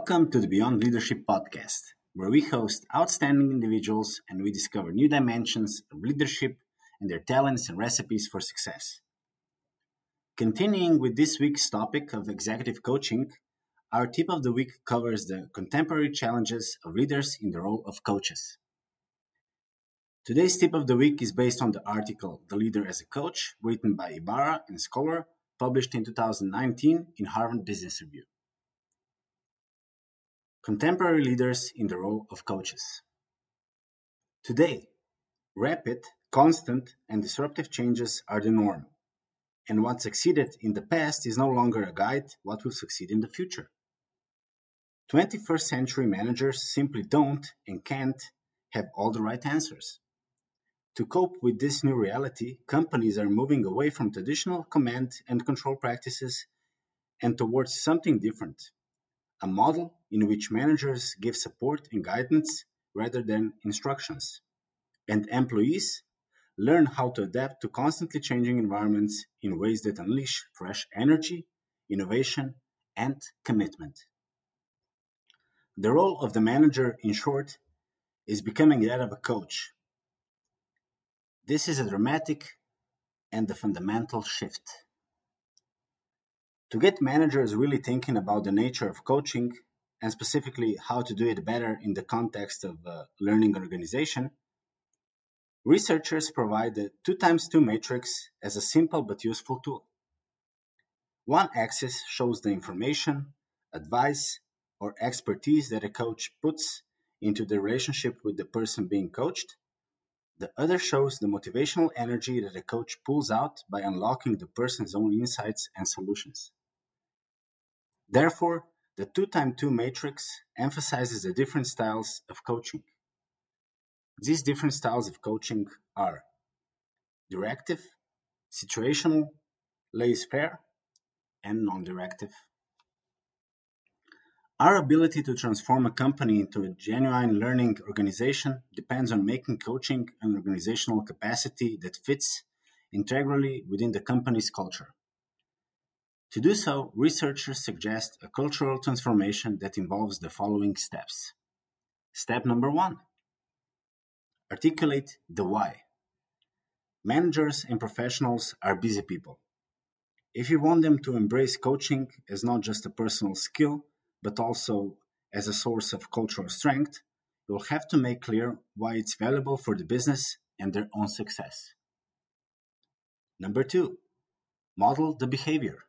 Welcome to the Beyond Leadership podcast, where we host outstanding individuals and we discover new dimensions of leadership and their talents and recipes for success. Continuing with this week's topic of executive coaching, our tip of the week covers the contemporary challenges of leaders in the role of coaches. Today's tip of the week is based on the article The Leader as a Coach, written by Ibarra and Scoular, published in 2019 in Harvard Business Review. Contemporary leaders in the role of coaches. Today, rapid, constant, and disruptive changes are the norm, and what succeeded in the past is no longer a guide what will succeed in the future. 21st century managers simply don't and can't have all the right answers. To cope with this new reality, companies are moving away from traditional command and control practices and towards something different a model in which managers give support and guidance rather than instructions, and employees learn how to adapt to constantly changing environments in ways that unleash fresh energy, innovation, and commitment. The role of the manager, in short, is becoming that of a coach. This is a dramatic and a fundamental shift. To get managers really thinking about the nature of coaching and specifically how to do it better in the context of a learning organization, researchers provide the 2 times 2 matrix as a simple but useful tool. One axis shows the information, advice, or expertise that a coach puts into the relationship with the person being coached. The other shows the motivational energy that a coach pulls out by unlocking the person's own insights and solutions. Therefore, the 2 times 2 matrix emphasizes the different styles of coaching. These different styles of coaching are directive, situational, laissez faire, and non directive. Our ability to transform a company into a genuine learning organization depends on making coaching an organizational capacity that fits integrally within the company's culture. To do so, researchers suggest a cultural transformation that involves the following steps. Step number one articulate the why. Managers and professionals are busy people. If you want them to embrace coaching as not just a personal skill, but also as a source of cultural strength, you'll have to make clear why it's valuable for the business and their own success. Number two, model the behavior.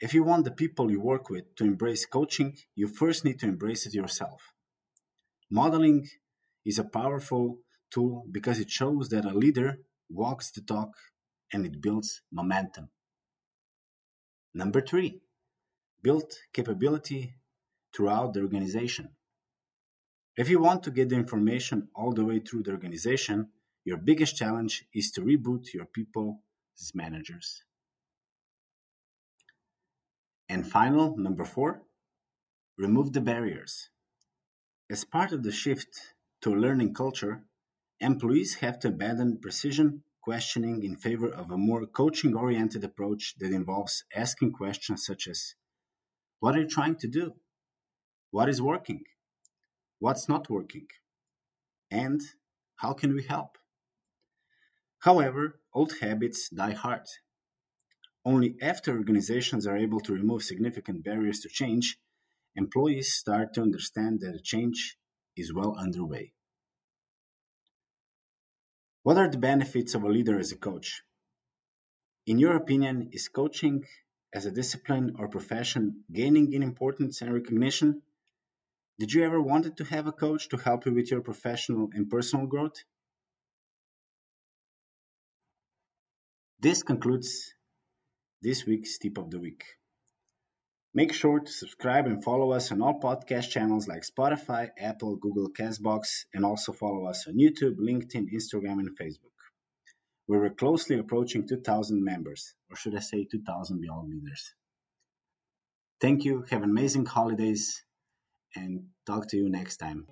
If you want the people you work with to embrace coaching, you first need to embrace it yourself. Modeling is a powerful tool because it shows that a leader walks the talk and it builds momentum. Number three, build capability throughout the organization. If you want to get the information all the way through the organization, your biggest challenge is to reboot your people as managers. And final, number four, remove the barriers. As part of the shift to learning culture, employees have to abandon precision questioning in favor of a more coaching oriented approach that involves asking questions such as What are you trying to do? What is working? What's not working? And how can we help? However, old habits die hard only after organizations are able to remove significant barriers to change, employees start to understand that a change is well underway. What are the benefits of a leader as a coach? In your opinion, is coaching as a discipline or profession gaining in importance and recognition? Did you ever wanted to have a coach to help you with your professional and personal growth? This concludes this week's tip of the week. Make sure to subscribe and follow us on all podcast channels like Spotify, Apple, Google, Castbox, and also follow us on YouTube, LinkedIn, Instagram, and Facebook. We're closely approaching 2,000 members, or should I say 2,000 Beyond Leaders. Thank you, have amazing holidays, and talk to you next time.